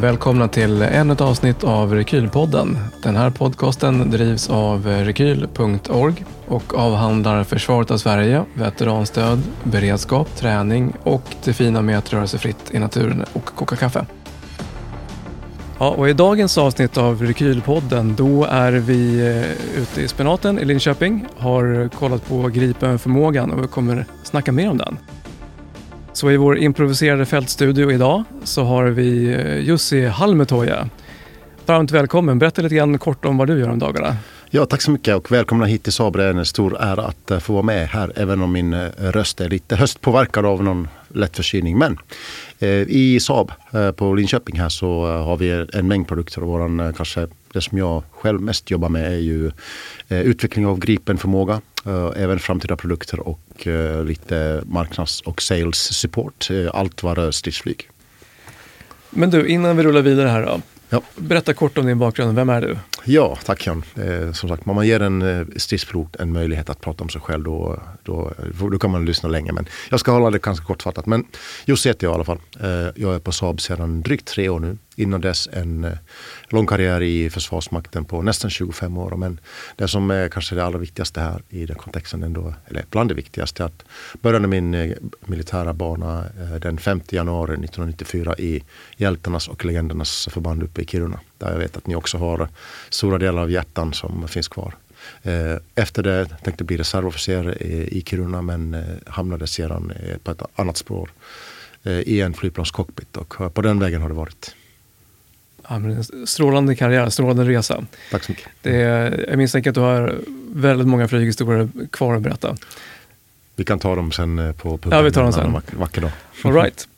välkomna till ännu ett avsnitt av Rekylpodden. Den här podcasten drivs av rekyl.org och avhandlar försvaret av Sverige, veteranstöd, beredskap, träning och det fina med att röra sig fritt i naturen och koka kaffe. Ja, och I dagens avsnitt av Rekylpodden då är vi eh, ute i spenaten i Linköping, har kollat på Gripen-förmågan och vi kommer snacka mer om den. Så i vår improviserade fältstudio idag så har vi eh, Jussi Halmetoja. Varmt välkommen. Berätta lite grann kort om vad du gör om dagarna. Ja, tack så mycket och välkomna hit till Saab. Det är en stor ära att eh, få vara med här, även om min eh, röst är lite höstpåverkad av någon lätt förkylning. Men eh, i Saab eh, på Linköping här så eh, har vi en mängd produkter och våran, eh, kanske det som jag själv mest jobbar med är ju eh, utveckling av Gripen-förmåga, även framtida produkter och lite marknads och sales support. Allt vad rör stridsflyg. Men du, innan vi rullar vidare här då. Ja. Berätta kort om din bakgrund. Vem är du? Ja, tack Jan. Eh, som sagt, om man ger en eh, stridspilot en möjlighet att prata om sig själv då, då, då kan man lyssna länge. Men jag ska hålla det ganska kortfattat. Men Jussi heter jag i alla fall. Eh, jag är på Saab sedan drygt tre år nu. Innan dess en eh, lång karriär i Försvarsmakten på nästan 25 år. Men det som är kanske det allra viktigaste här i den kontexten ändå, eller bland det viktigaste, att började min eh, militära bana eh, den 5 januari 1994 i Hjältarnas och Legendernas förband uppe i Kiruna. Där jag vet att ni också har stora delar av hjärtan som finns kvar. Efter det tänkte jag bli reservofficer i Kiruna men hamnade sedan på ett annat spår i en flygplanscockpit och på den vägen har det varit. Ja, strålande karriär, strålande resa. Tack så mycket. Det är, jag misstänker att du har väldigt många flyghistorier kvar att berätta. Vi kan ta dem sen eh, på puben. Ja, vi tar dem sen. Vacker, vacker dag. All right.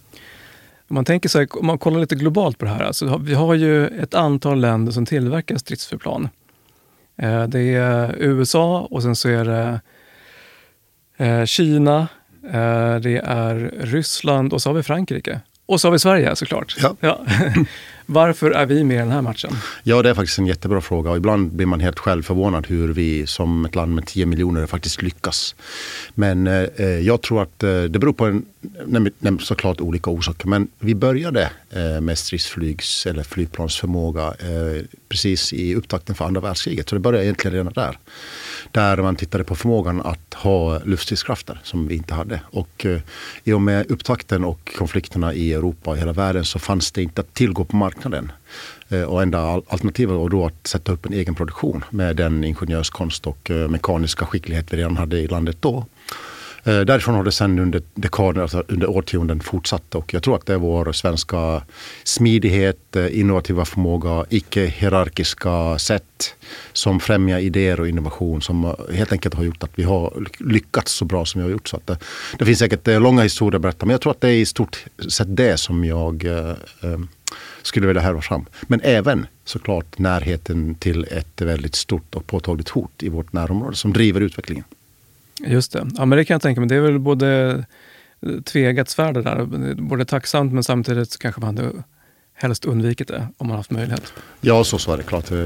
Om man tänker så här, om man kollar lite globalt på det här. Alltså, vi har ju ett antal länder som tillverkar stridsflygplan. Eh, det är USA och sen så är det eh, Kina, det är Ryssland och så har vi Frankrike. Och så har vi Sverige såklart. Ja. ja. Varför är vi med i den här matchen? Ja, det är faktiskt en jättebra fråga och ibland blir man helt själv förvånad hur vi som ett land med 10 miljoner faktiskt lyckas. Men eh, eh, jag tror att eh, det beror på en, såklart olika orsaker. Men vi började eh, med stridsflygs eller flygplansförmåga eh, precis i upptakten för andra världskriget. Så det började egentligen redan där. Där man tittade på förmågan att ha luftstridskrafter som vi inte hade. Och eh, i och med upptakten och konflikterna i Europa och hela världen så fanns det inte att tillgå på marknaden marknaden. Eh, och enda alternativet var då att sätta upp en egen produktion med den ingenjörskonst och eh, mekaniska skicklighet vi redan hade i landet då. Eh, därifrån har det sen under dekader, alltså under årtionden fortsatt och jag tror att det är vår svenska smidighet, innovativa förmåga, icke-hierarkiska sätt som främjar idéer och innovation som helt enkelt har gjort att vi har lyckats så bra som vi har gjort. Så att det, det finns säkert långa historier att berätta men jag tror att det är i stort sett det som jag eh, skulle vilja häva fram. Men även såklart närheten till ett väldigt stort och påtagligt hot i vårt närområde som driver utvecklingen. Just det. Ja, men det kan jag tänka mig. Det är väl både tvegat svärd det där. Både tacksamt men samtidigt kanske man hade helst undvikit det om man haft möjlighet. Ja, så, så är det klart. Det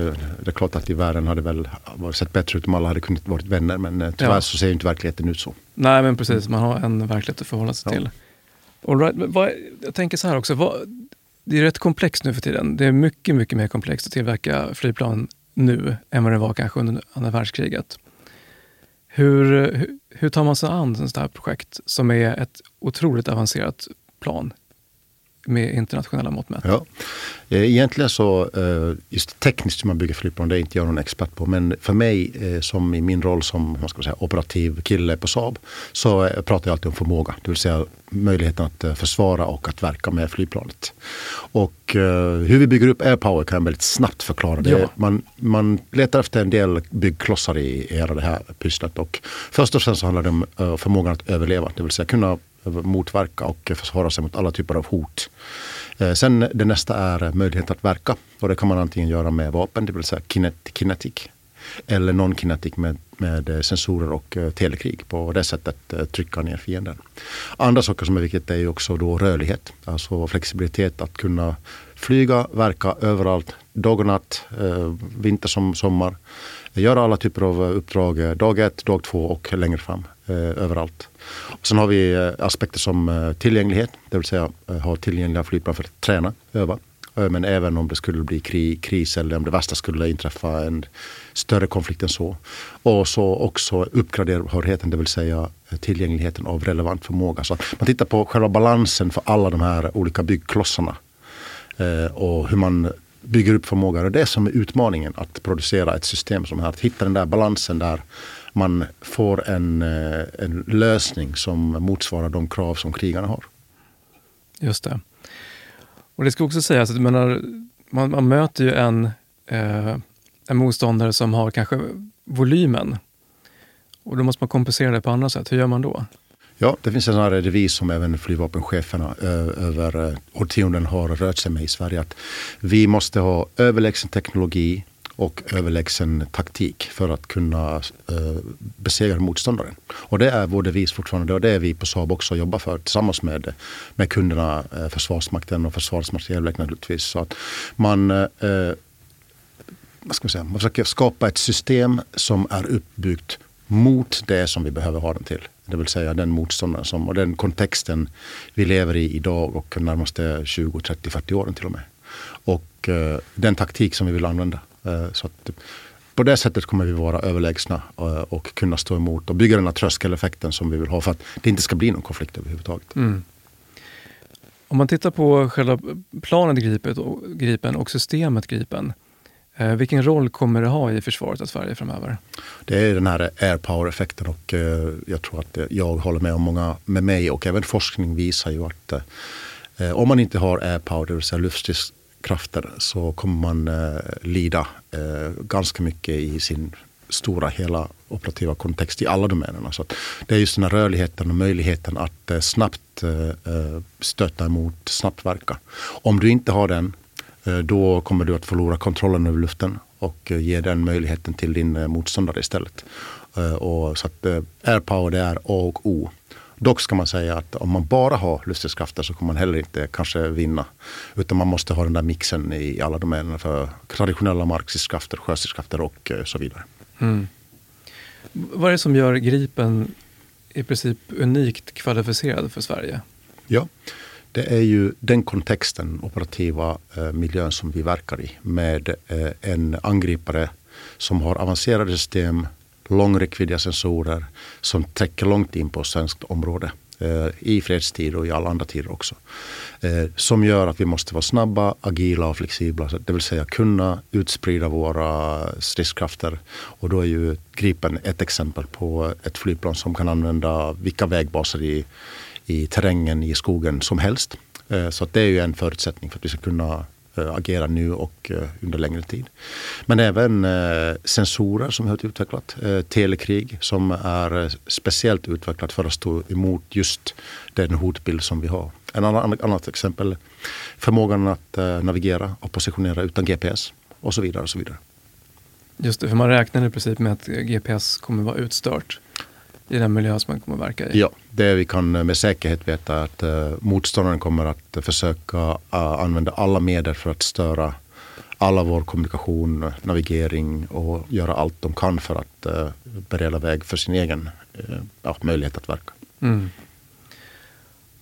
är klart att i världen hade väl sett bättre ut om alla hade kunnat vara vänner. Men eh, tyvärr ja. så ser inte verkligheten ut så. Nej, men precis. Man har en verklighet att förhålla sig ja. till. All right. vad, jag tänker så här också. Vad, det är rätt komplext nu för tiden. Det är mycket, mycket mer komplext att tillverka flygplan nu än vad det var kanske under andra världskriget. Hur, hur tar man sig an ett sånt här projekt som är ett otroligt avancerat plan med internationella mått mätt? Ja. Eh, egentligen så, eh, just tekniskt hur man bygger flygplan, det är inte jag någon expert på. Men för mig, eh, som i min roll som vad ska man säga, operativ kille på Saab, så pratar jag alltid om förmåga. Det vill säga möjligheten att försvara och att verka med flygplanet. Och hur vi bygger upp AirPower kan jag väldigt snabbt förklara. Det. Ja. Man, man letar efter en del byggklossar i hela det här pysslet. Och först och främst så handlar det om förmågan att överleva. Det vill säga kunna motverka och försvara sig mot alla typer av hot. Eh, sen det nästa är möjlighet att verka. Och det kan man antingen göra med vapen, det vill säga kinet, kinetic. Eller non-kinetic med, med eh, sensorer och eh, telekrig. På det sättet trycka ner fienden. Andra saker som är viktigt är ju också då rörlighet. Alltså flexibilitet att kunna flyga, verka överallt. Dag och natt, eh, vinter som sommar. Göra alla typer av eh, uppdrag eh, dag ett, dag två och längre fram. överallt. Sen har vi eh, aspekter som eh, tillgänglighet, det vill säga eh, ha tillgängliga flygplan för att träna, öva. Men även om det skulle bli krig, kris eller om det värsta skulle inträffa en större konflikt än så. Och så också uppgraderbarheten, det vill säga tillgängligheten av relevant förmåga. Så man tittar på själva balansen för alla de här olika byggklossarna. Och hur man bygger upp förmågor. Det är det som är utmaningen att producera ett system som här. Att hitta den där balansen där man får en, eh, en lösning som motsvarar de krav som krigarna har. Just det. Och det ska också sägas att menar, man, man möter ju en, eh, en motståndare som har kanske volymen. Och då måste man kompensera det på andra sätt. Hur gör man då? Ja, det finns en sån devis som även flygvapencheferna över årtionden har rört sig med i Sverige. Att vi måste ha överlägsen teknologi och överlägsen taktik för att kunna eh, besegra motståndaren. Och det är vår devis fortfarande och det är vi på Saab också jobbar för tillsammans med, med kunderna, eh, Försvarsmakten och Försvarets materielverk naturligtvis. Så att man, eh, vad ska man, säga, man försöker skapa ett system som är uppbyggt mot det som vi behöver ha den till. Det vill säga den motståndaren som, och den kontexten vi lever i idag och de närmaste 20, 30, 40 åren till och med. Och eh, den taktik som vi vill använda. Eh, så att, på det sättet kommer vi vara överlägsna eh, och kunna stå emot och bygga den här tröskeleffekten som vi vill ha för att det inte ska bli någon konflikt överhuvudtaget. Mm. Om man tittar på själva planet Gripen och, Gripen och systemet Gripen. Eh, vilken roll kommer det ha i försvaret av Sverige framöver? Det är den här air power-effekten och eh, jag tror att eh, jag håller med om många med mig och även forskning visar ju att eh, om man inte har air power, det vill säga luftstridskrafter, så kommer man eh, lida eh, ganska mycket i sin stora hela operativa kontext i alla domänerna. Så det är just den här rörligheten och möjligheten att eh, snabbt eh, stöta emot, snabbt verka. Om du inte har den, då kommer du att förlora kontrollen över luften och ge den möjligheten till din motståndare istället. Och så att air power det är A och O Dock ska man säga att om man bara har luftstridskrafter så kommer man heller inte kanske vinna. Utan man måste ha den där mixen i alla domäner för traditionella markstridskrafter, sjöstridskrafter och eh, så vidare. Mm. Vad är det som gör Gripen i princip unikt kvalificerad för Sverige? Ja, det är ju den kontexten, operativa eh, miljön som vi verkar i med eh, en angripare som har avancerade system, långräckviddiga sensorer som täcker långt in på svenskt område eh, i fredstid och i alla andra tider också. Eh, som gör att vi måste vara snabba, agila och flexibla. Det vill säga kunna utsprida våra stridskrafter. Och då är ju Gripen ett exempel på ett flygplan som kan använda vilka vägbaser i, i terrängen i skogen som helst. Eh, så det är ju en förutsättning för att vi ska kunna eh, agera nu och eh, under längre tid. Men även sensorer som vi har utvecklat. Telekrig som är speciellt utvecklat för att stå emot just den hotbild som vi har. En annan, annat exempel, förmågan att navigera och positionera utan GPS och så vidare. Och så vidare. Just det, för man räknar i princip med att GPS kommer vara utstört i den miljö som man kommer att verka i? Ja, det vi kan med säkerhet veta är att uh, motståndaren kommer att försöka uh, använda alla medel för att störa alla vår kommunikation, navigering och göra allt de kan för att uh, bereda väg för sin egen uh, möjlighet att verka. Mm.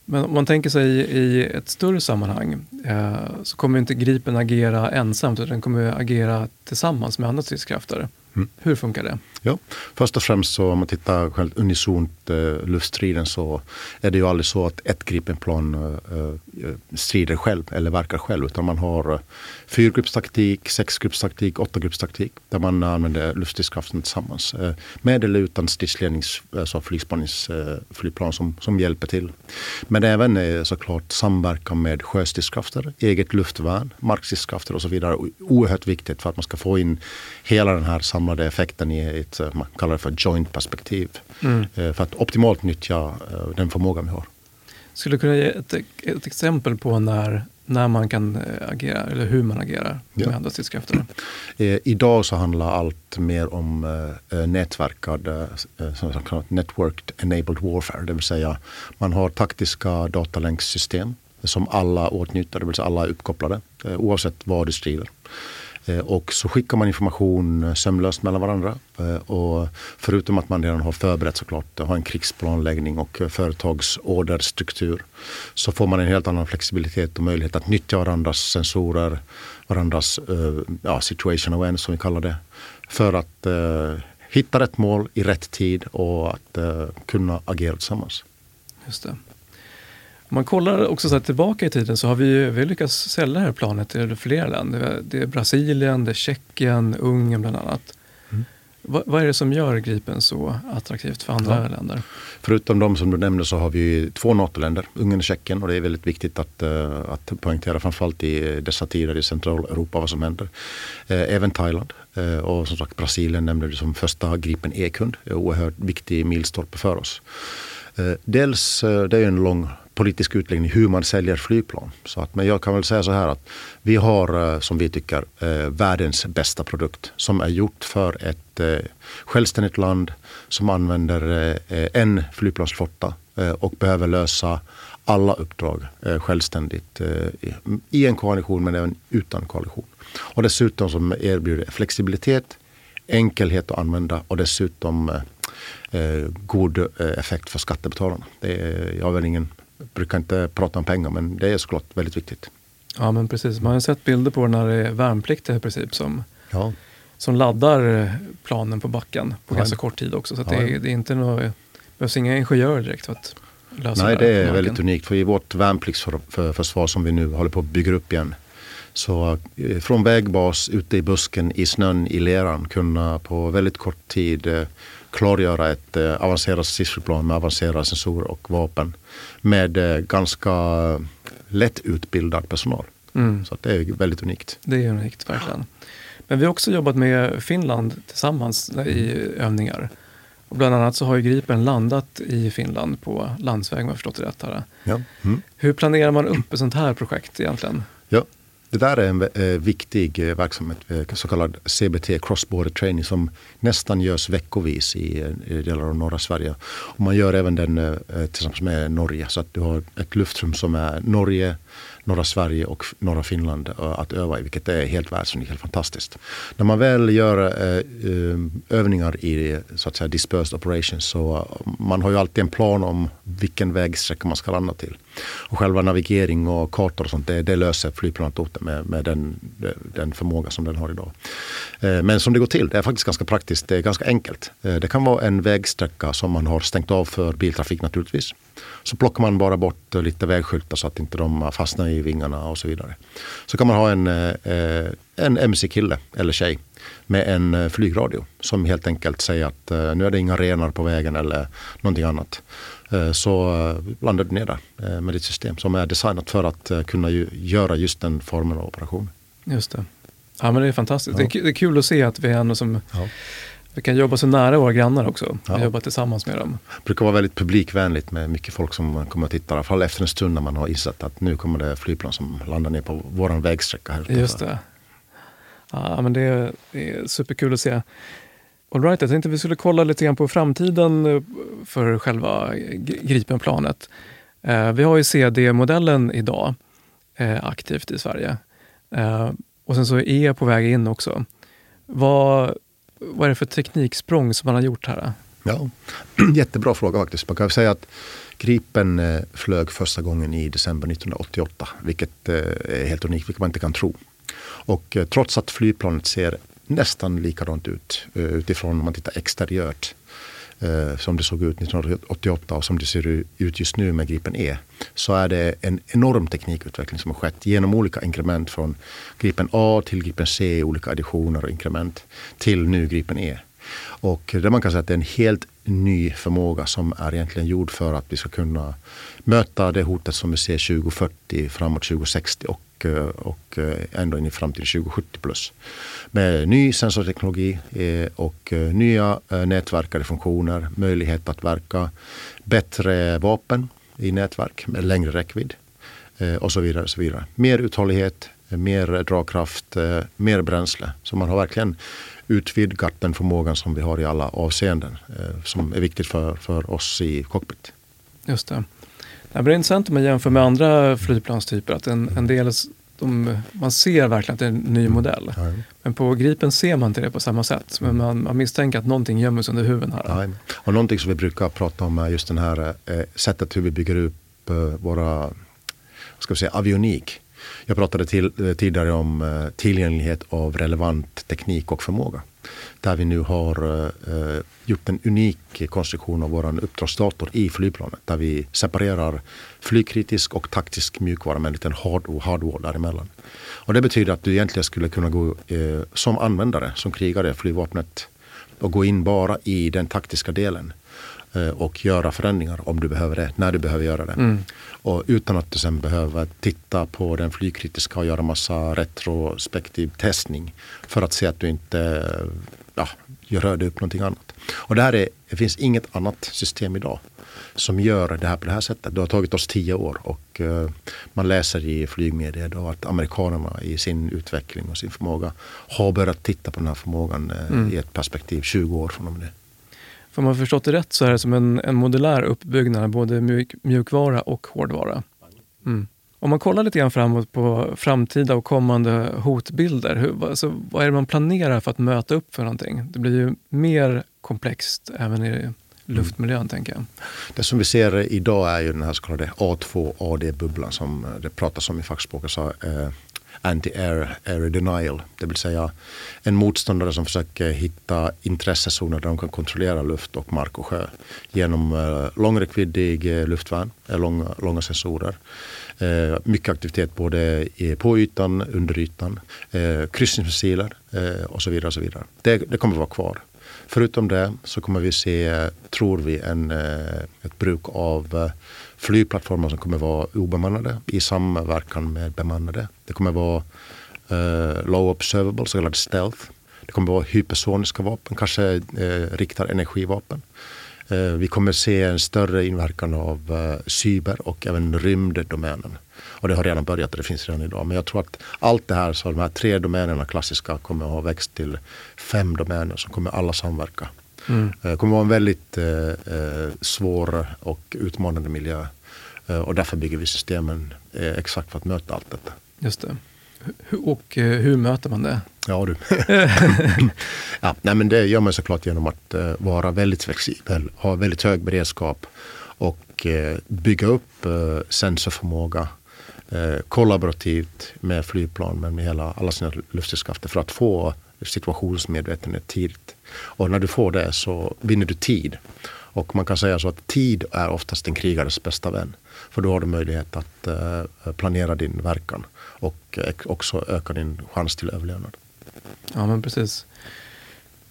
Men om man tänker sig i, i ett större sammanhang eh, så kommer inte Gripen agera ensamt utan den kommer agera tillsammans med andra stridskrafter. Mm. Hur funkar det? Ja, först och främst så om man tittar själv unisont eh, luftstriden så är det ju aldrig så att ett Gripenplan eh, eh strider själv eller verkar själv utan man har eh, fyrgruppstaktik, sexgruppstaktik, åttagruppstaktik där man använder luftstridskraften tillsammans. Eh, med eller utan stridslednings, alltså flygspaningsflygplan eh, eh som, som hjälper till. Men även eh, såklart samverkan med sjöstridskrafter, eget luftvärn, markstridskrafter och så vidare. Oerhört viktigt för att man ska få in hela den här samlade effekten i ett, eh, man kallar det för joint perspektiv. Mm. Eh, för att optimalt nyttja eh, den förmågan vi har. Skulle du kunna ge ett, ett exempel på när när man kan agera eller hur man agerar ja. med andra stridskrafter? idag så handlar allt mer om eh, nätverkad, eh, networked enabled warfare. Det vill säga man har taktiska datalänksystem som alla åtnjuter, det vill säga alla är uppkopplade oavsett var du strider. Eh, och så skickar man information eh, sömlöst mellan varandra. Eh, och förutom att man redan har förberett såklart, har en krigsplanläggning och företagsorderstruktur, så får man en helt annan flexibilitet och möjlighet att nyttja varandras sensorer, varandras ja, situation awareness som vi kallar det, för att hitta rätt mål i rätt tid och att kunna agera tillsammans. Just det. Om man kollar också så tillbaka i tiden så har vi, vi har lyckats sälja det här planet till flera länder. Det är Brasilien, det är Tjeckien, Ungern bland annat. Mm. Vad, vad, är det som gör Gripen så attraktivt för andra ja. länder? Förutom de som du nämnde så har vi två NATO-länder, Ungern och Tjeckien. Och det är väldigt viktigt att, uh, att poängtera, framförallt i dessa tider i Centraleuropa, vad som händer. Uh, även Thailand. Uh, och som sagt Brasilien nämnde du som första Gripen E-kund. Oerhört viktig milstolpe för oss. Dels, det är en lång politisk utläggning hur man säljer flygplan. Så att, men jag kan väl säga så här att vi har, eh, som vi tycker, eh, världens bästa produkt som är gjort för ett eh, självständigt land som använder en flygplansflotta och behöver lösa alla uppdrag självständigt i en koalition men även utan koalition. Och dessutom som erbjuder flexibilitet, enkelhet att använda och dessutom god effekt för skattebetalarna. Det är, jag har väl ingen brukar inte prata om pengar men det är såklart väldigt viktigt. Ja men precis, man har sett bilder på när det är värnpliktiga i princip som, ja. som laddar planen på backen på ja. ganska kort tid också. Så det, är, det är inte något, behövs inga ingenjörer direkt för att lösa Nej det är väldigt unikt för i vårt värnpliktsförsvar som vi nu håller på att bygga upp igen så eh, från vägbas ute i busken, i snön, i leran kunna på väldigt kort tid eh, klargöra ett eh, avancerat stridsflygplan med avancerade sensorer och vapen med eh, ganska lätt utbildad personal. Mm. Så det är väldigt unikt. Det är unikt, verkligen. Men vi har också jobbat med Finland tillsammans i övningar. Och bland annat så har ju Gripen landat i Finland på landsväg om jag förstått det rätt. Här. Ja. Mm. Hur planerar man upp ett sånt här projekt egentligen? Ja, det där är en eh, viktig eh, verksamhet, eh, så kallad CBT, Cross Border Training, som nästan görs veckovis i, eh, i delar av norra Sverige. Och man gör även den eh, eh, tillsammans med Norge, så att du har ett luftrum som är Norge, norra Sverige och norra Finland att öva i, vilket är helt världsunikt, helt fantastiskt. När man väl gör eh, eh, övningar i så att säga dispersed operations så eh, man har ju alltid en plan om vilken vägsträcka man ska landa till. Och själva navigering och kartor och sånt, det, det löser flygplanet åt med, med den, den förmåga som den har idag. Eh, men som det går till, det är faktiskt ganska praktiskt, det är ganska enkelt. Eh, det kan vara en vägsträcka som man har stängt av för biltrafik naturligtvis. Så plockar man bara bort lite vägskyltar så att inte de fastnar i vingarna och så vidare. Så kan man ha en, eh, en mc-kille eller tjej med en flygradio som helt enkelt säger att nu är det inga renar på vägen eller någonting annat. Eh, så eh, landar du ner där eh, med ditt system som är designat för att kunna göra just den formen av operation. Just det. Ja men det är fantastiskt. Ja. Det, är, kul att se att vi ändå som ja. Vi kan jobba så nära våra grannar också. Ja. Jobba tillsammans med dem. Det brukar vara väldigt publikvänligt med mycket folk som kommer att titta. I alla fall efter en stund när man har insett att nu kommer det flygplan som landar ner på våran vägsträcka. Här Just det. Ja, men det är, det är superkul att se. All right, jag tänkte vi skulle kolla lite grann på framtiden eh, för själva Gripenplanet. Eh, vi har ju CD-modellen idag eh, aktivt i Sverige. Och sen så är E på väg in också. Vad, vad är det för tekniksprång som man har gjort här? Ja, jättebra fråga faktiskt. Man kan säga att Gripen eh, flög första gången i december 1988, vilket eh, är helt unikt, vilket man inte kan tro. Och eh, trots att flygplanet ser nästan likadant ut utifrån om man tittar exteriört. Eh, som det såg ut 1988 och som det ser ut just nu med Gripen E. Så är det en enorm teknikutveckling som har skett genom olika inkrement från Gripen A till Gripen C, olika additioner och inkrement till nu Gripen E. Och där man kan säga att det är en helt ny förmåga som är egentligen gjord för att vi ska kunna möta det hotet som vi ser 2040 framåt 2060 och och eh, eh, ända in i framtiden 2070 plus. Med ny sensorteknologi eh, och nya nätverkade funktioner, möjlighet att verka bättre vapen i nätverk med längre räckvidd och så vidare. Och så vidare. Mer uthållighet, mer dragkraft, mer bränsle. Så man har verkligen utvidgat den förmågan som vi har i alla avseenden som är viktigt för, för oss i cockpit. Just det. Det är intressant om man jämför med andra flygplanstyper att en, en del de, man ser verkligen att det är en ny mm. modell. Ja. Men på Gripen ser man inte det på samma sätt. Men man, man misstänker att någonting gömmer sig under huven här. Ja. Och någonting som vi brukar prata om är just det här eh, sättet hur vi bygger upp eh, våra ska vi säga, avionik. Jag pratade till, eh, tidigare om eh, tillgänglighet av relevant teknik och förmåga. Där vi nu har eh, gjort en unik konstruktion av vår uppdragsdator i flygplanet. Där vi separerar flygkritisk och taktisk mjukvara med en liten hard hardwall däremellan. Och det betyder att du egentligen skulle kunna gå eh, som användare, som krigare i flygvapnet och gå in bara i den taktiska delen och göra förändringar om du behöver det, när du behöver göra det. Mm. Och utan att du sen behöver titta på den flygkritiska och göra massa retrospektiv testning för att se att du inte ja, rörde upp någonting annat. Och det, här är, det finns inget annat system idag som gör det här på det här sättet. Det har tagit oss tio år och uh, man läser i flygmedia då att amerikanerna i sin utveckling och sin förmåga har börjat titta på den här förmågan uh, mm. i ett perspektiv 20 år från och med det. För om man förstått det rätt så är det som en, en modulär uppbyggnad, både mjuk, mjukvara och hårdvara. Mm. Om man kollar lite grann framåt på framtida och kommande hotbilder, hur, alltså, vad är det man planerar för att möta upp för någonting? Det blir ju mer komplext även i luftmiljön, mm. tänker jag. Det som vi ser idag är ju den här så kallade A2AD-bubblan som det pratas om i fackspråket. Så, eh, anti-air air denial, det vill säga en motståndare som försöker hitta intressezoner där de kan kontrollera luft och mark och sjö genom eh, långräckviddig eh, luftvärn, eh, långa, långa sensorer. Eh, mycket aktivitet både på ytan, under ytan, eh, kryssningsmissiler eh, och så vidare. Och så vidare. Det, det kommer att vara kvar. Förutom det så kommer vi se, tror vi, en, eh, ett bruk av eh, flygplattformar som kommer vara obemannade i samverkan med bemannade. Det kommer vara uh, low observable, så kallad stealth. Det kommer vara hypersoniska vapen, kanske uh, riktar energivapen. Uh, vi kommer se en större inverkan av uh, cyber och även rymddomänen. Och det har redan börjat och det finns redan idag. Men jag tror att allt det här, så de här tre domänerna klassiska kommer att ha växt till fem domäner som kommer alla samverka. Mm. Det kommer vara en väldigt eh, svår och utmanande miljö. Eh, och därför bygger vi systemen eh, exakt för att möta allt detta. Just det. Och eh, hur möter man det? Ja du. ja, nej, men det gör man såklart genom att vara väldigt flexibel, ha väldigt hög beredskap och bygga upp uh, Eh, kollaborativt med flygplan men med hela, alla sina luftstridskrafter för att få situationsmedvetenhet tidigt. Och när du får det så vinner du tid. Och man kan säga så att tid är oftast en krigares bästa vän. För då har du möjlighet att eh, planera din verkan och eh, också öka din chans till överlevnad. Ja, men precis.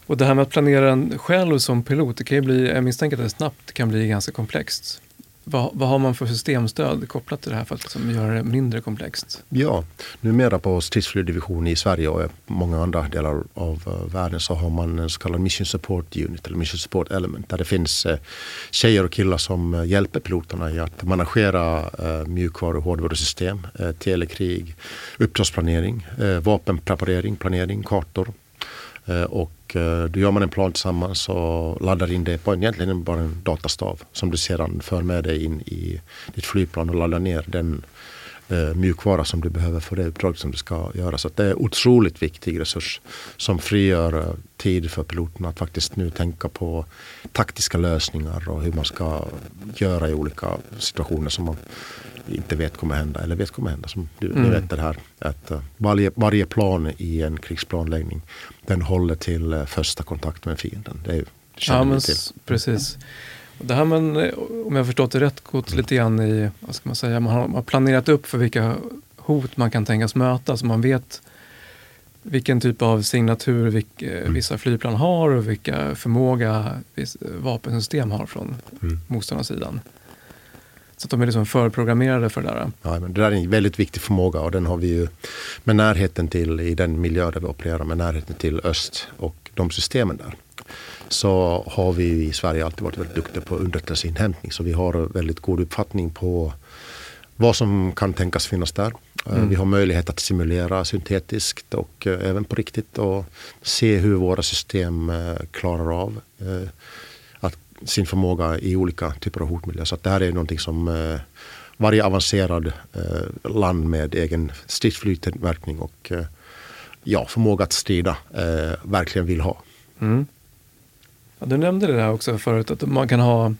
Och det här med att planera en själv som pilot, det kan ju bli, jag misstänker att det snabbt kan bli ganska komplext. Vad, vad, har man för systemstöd kopplat till det här för att liksom göra det mindre komplext? Ja, numera på stridsflygdivision i Sverige och många andra delar av eh, världen så har man en så kallad Mission Support Unit eller Mission Support Element där det finns eh, tjejer och killar som eh, hjälper piloterna i att managera uh, mjukvaru och hårdvarusystem, telekrig, uppdragsplanering, vapenpreparering, planering, kartor Eh, och eh, då gör man en plan tillsammans och laddar in det på en, egentligen bara en datastav som du sedan för med dig in i ditt flygplan och laddar ner den eh, mjukvara som du behöver för det uppdrag som du ska göra. Så det är en otroligt viktig resurs som frigör tid för piloterna att faktiskt nu tänka på taktiska lösningar och hur man ska göra i olika situationer som man inte vet kommer hända eller vet kommer hända. Som du, mm. ni vet det här att uh, varje, varje plan i en krigsplanläggning den håller till uh, första kontakt med fienden. Det, är, det ja, men. Precis. Det här men, eh, om jag förstått det rätt, gått lite grann i, vad ska man säga, man har, man har planerat upp för vilka hot man kan tänkas möta. Så man vet vilken typ av signatur mm. vissa flygplan har och vilka förmåga viss, vapensystem har från mm. motståndarsidan. Så att de är liksom förprogrammerade för det där. Ja, men det där är en väldigt viktig förmåga och den har vi ju med närheten till i den miljö där vi opererar med närheten till öst och de systemen där. Så har vi i Sverige alltid varit väldigt duktiga på underrättelseinhämtning så vi har väldigt god uppfattning på vad som kan tänkas finnas där. Eh, mm. Vi har möjlighet att simulera syntetiskt och eh, även på riktigt och se hur våra system eh, klarar av sin förmåga i olika typer av hotmiljöer. Så det här är någonting som varje avancerad land med egen stridsflygtillverkning och ja, förmåga att strida verkligen vill ha. Mm. Ja, du nämnde det där också förut, att man kan ha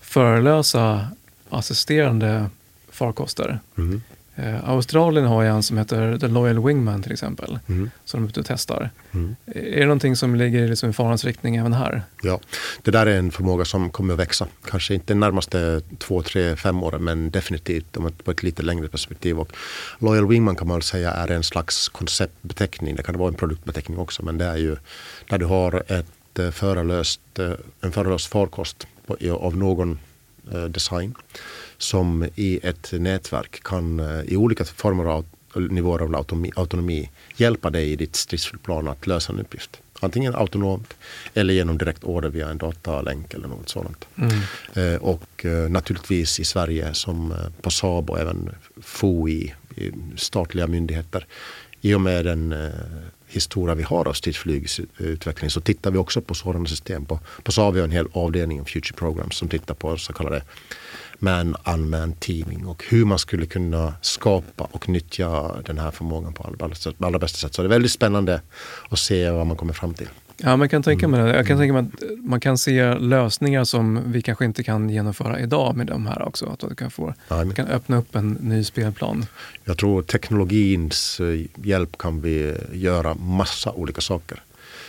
förelösa assisterande farkoster. Mm. Eh, Australien har ju en som heter The Loyal Wingman till exempel, mm. som de är ute och testar. Mm. Är det någonting som ligger liksom i farans riktning även här? Ja, det där är en förmåga som kommer att växa. Kanske inte de närmaste två, tre, fem åren, men definitivt på ett lite längre perspektiv. Och Loyal Wingman kan man väl säga är en slags konceptbeteckning. Det kan vara en produktbeteckning också, men det är ju där du har ett eh, förelöst, eh, en förelöst farkost av någon eh, design som i ett nätverk kan i olika former av nivåer av autonomi, autonomi hjälpa dig i ditt stridsflygplan att lösa en uppgift. Antingen autonomt eller genom direkt order via en datalänk eller något sådant. Mm. Och naturligtvis i Sverige som på Saab och även FOI, statliga myndigheter. I och med den historia vi har av stridsflygsutveckling så tittar vi också på sådana system. På, på Saab har vi en hel avdelning om Future Programs som tittar på så kallade man unmanned teaming och hur man skulle kunna skapa och nyttja den här förmågan på allra, allra bästa sätt. Så det är väldigt spännande att se vad man kommer fram till. Ja, man kan tänka mig det. Jag kan tänka mig att man kan se lösningar som vi kanske inte kan genomföra idag med de här också. Att du kan, få, ja, kan öppna upp en ny spelplan. Jag tror teknologins eh, hjälp kan vi göra massa olika saker.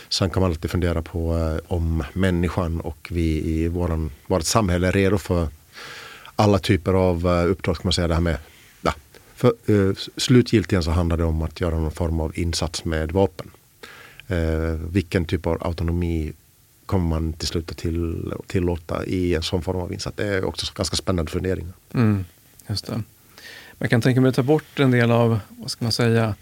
Sen kan man alltid fundera på eh, om människan och vi i våran, vårt samhälle är redo för alla typer av uppdrag. Ska man säga det här med, ja, för, uh, slutgiltigen så handlar det om att göra någon form av insats med vapen. Uh, vilken typ av autonomi kommer man till slut att till, tillåta i en sån form av insats? Det är också ganska spännande funderingar. Mm, just det. Man kan tänka mig att ta bort en del av, vad ska man säga,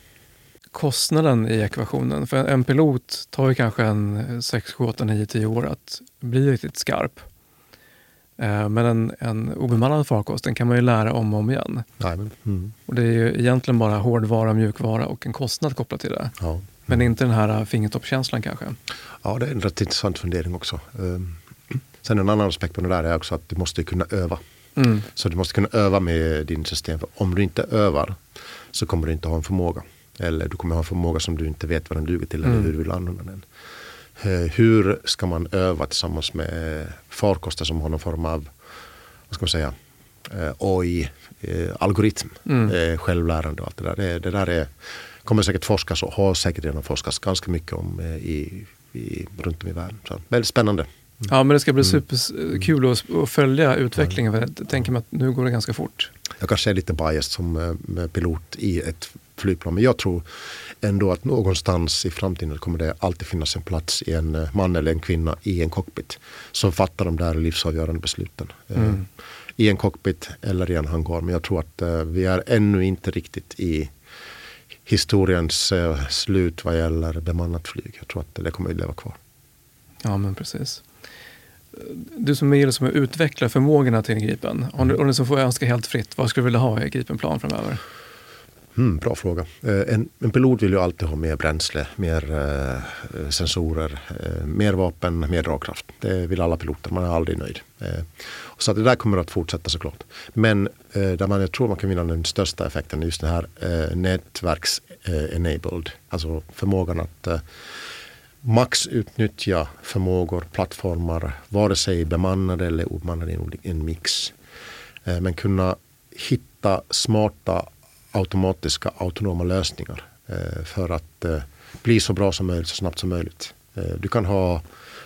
kostnaden i ekvationen. För en pilot tar ju kanske en 6, 7, 8, 9, 10 år att bli riktigt skarp. Eh, men en, en obemannad farkost den kan man ju lära om och om igen. Mm. Och det är ju egentligen bara hårdvara, mjukvara och en kostnad kopplat till det. Ja. Men inte den här fingertoppskänslan kanske. Ja, det är en rätt intressant fundering också. Ehm, sen en annan aspekt på det där är också att du måste kunna öva. Mm. Så du måste kunna öva med din system. För om du inte övar så kommer du inte ha en förmåga. Eller du kommer ha en förmåga som du inte vet vad den duger till eller mm. hur du vill använda den. Eh, hur ska man öva tillsammans med farkoster som har någon form av vad ska man säga, eh, AI-algoritm, eh, mm. självlärande och allt det där. Det, det där är, kommer säkert forskas och har säkert redan forskats ganska mycket om i, i, runt om i världen. Så, väldigt spännande. Ja, men det ska bli mm. superkul att, att följa utvecklingen. För jag tänker mig att nu går det ganska fort. Jag kanske är lite biased som pilot i ett flygplan. Men jag tror ändå att någonstans i framtiden kommer det alltid finnas en plats i en eh, man eller en kvinna i en cockpit som fattar de där livsavgörande besluten. Eh, mm. I en cockpit eller i en hangar. Men jag tror att eh, vi är ännu inte riktigt i historiens slut vad gäller bemannat flyg. Jag tror att det kommer att leva kvar. Ja, men precis. Du som är som utvecklar förmågorna till Gripen, om du, om du får önska helt fritt, vad skulle du vilja ha i Gripenplan framöver? Mm, bra fråga. Eh, en, en, pilot vill ju alltid ha mer bränsle, mer eh, sensorer, eh, mer vapen, mer dragkraft. Det vill alla piloter, man är aldrig nöjd. Eh, så det där kommer att fortsätta såklart. Men eh, där man, jag tror man kan vinna den största effekten är just den här eh, nätverks-enabled, eh, alltså förmågan att eh, max utnyttja förmågor, plattformar, vare sig bemannade eller obemannade i en mix. men kunna hitta smarta automatiska autonoma lösningar eh, för att eh, bli så bra som möjligt så snabbt som möjligt. Eh, du kan ha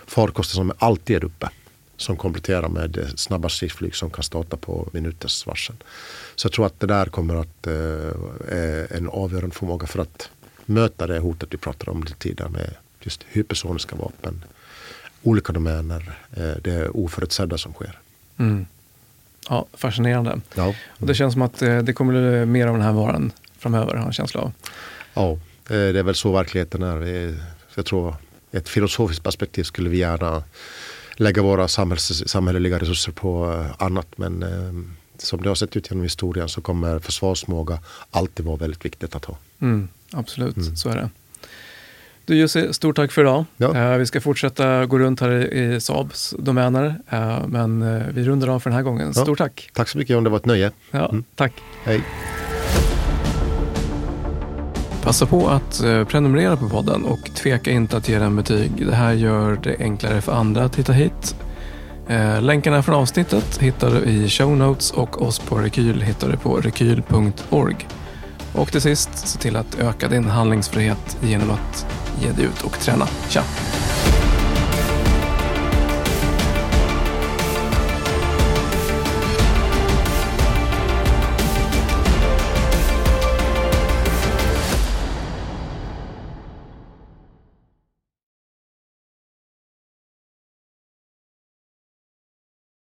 farkoster som alltid är uppe som kompletterar med eh, snabba stridsflyg som kan starta på minuters varsel. Så jag tror att det där kommer att eh, är en avgörande förmåga för att möta det hotet vi pratade om lite tidigare med just hypersoniska vapen, olika domäner, eh, det oförutsedda som sker. Mm. Ja, fascinerande. Ja. Och det känns som att eh, det kommer bli mer av den här varan framöver, har jag en känsla av. Ja, det är väl så verkligheten är. Jag tror ett filosofiskt perspektiv skulle vi gärna lägga våra samhälls, samhälleliga resurser på eh, annat. Men eh, som det har sett ut genom historien så kommer försvarsmåga alltid vara väldigt viktigt att ha. Mm, absolut, mm. så är det. Du Jussi, stort tack för idag. Ja. Eh, vi ska fortsätta gå runt här i, Saabs domäner, eh, men eh, vi rundar av för den här gången. Ja. Stort tack. Tack så mycket John, det var ett nöje. Ja, Tack. Hej. Passa på att prenumerera på podden och tveka inte att ge den betyg. Det här gör det enklare för andra att hitta hit. Länkarna från avsnittet hittar du i show notes och oss på Rekyl hittar du på rekyl.org. Och till sist, se till att öka din handlingsfrihet genom att ge dig ut och träna. Tja!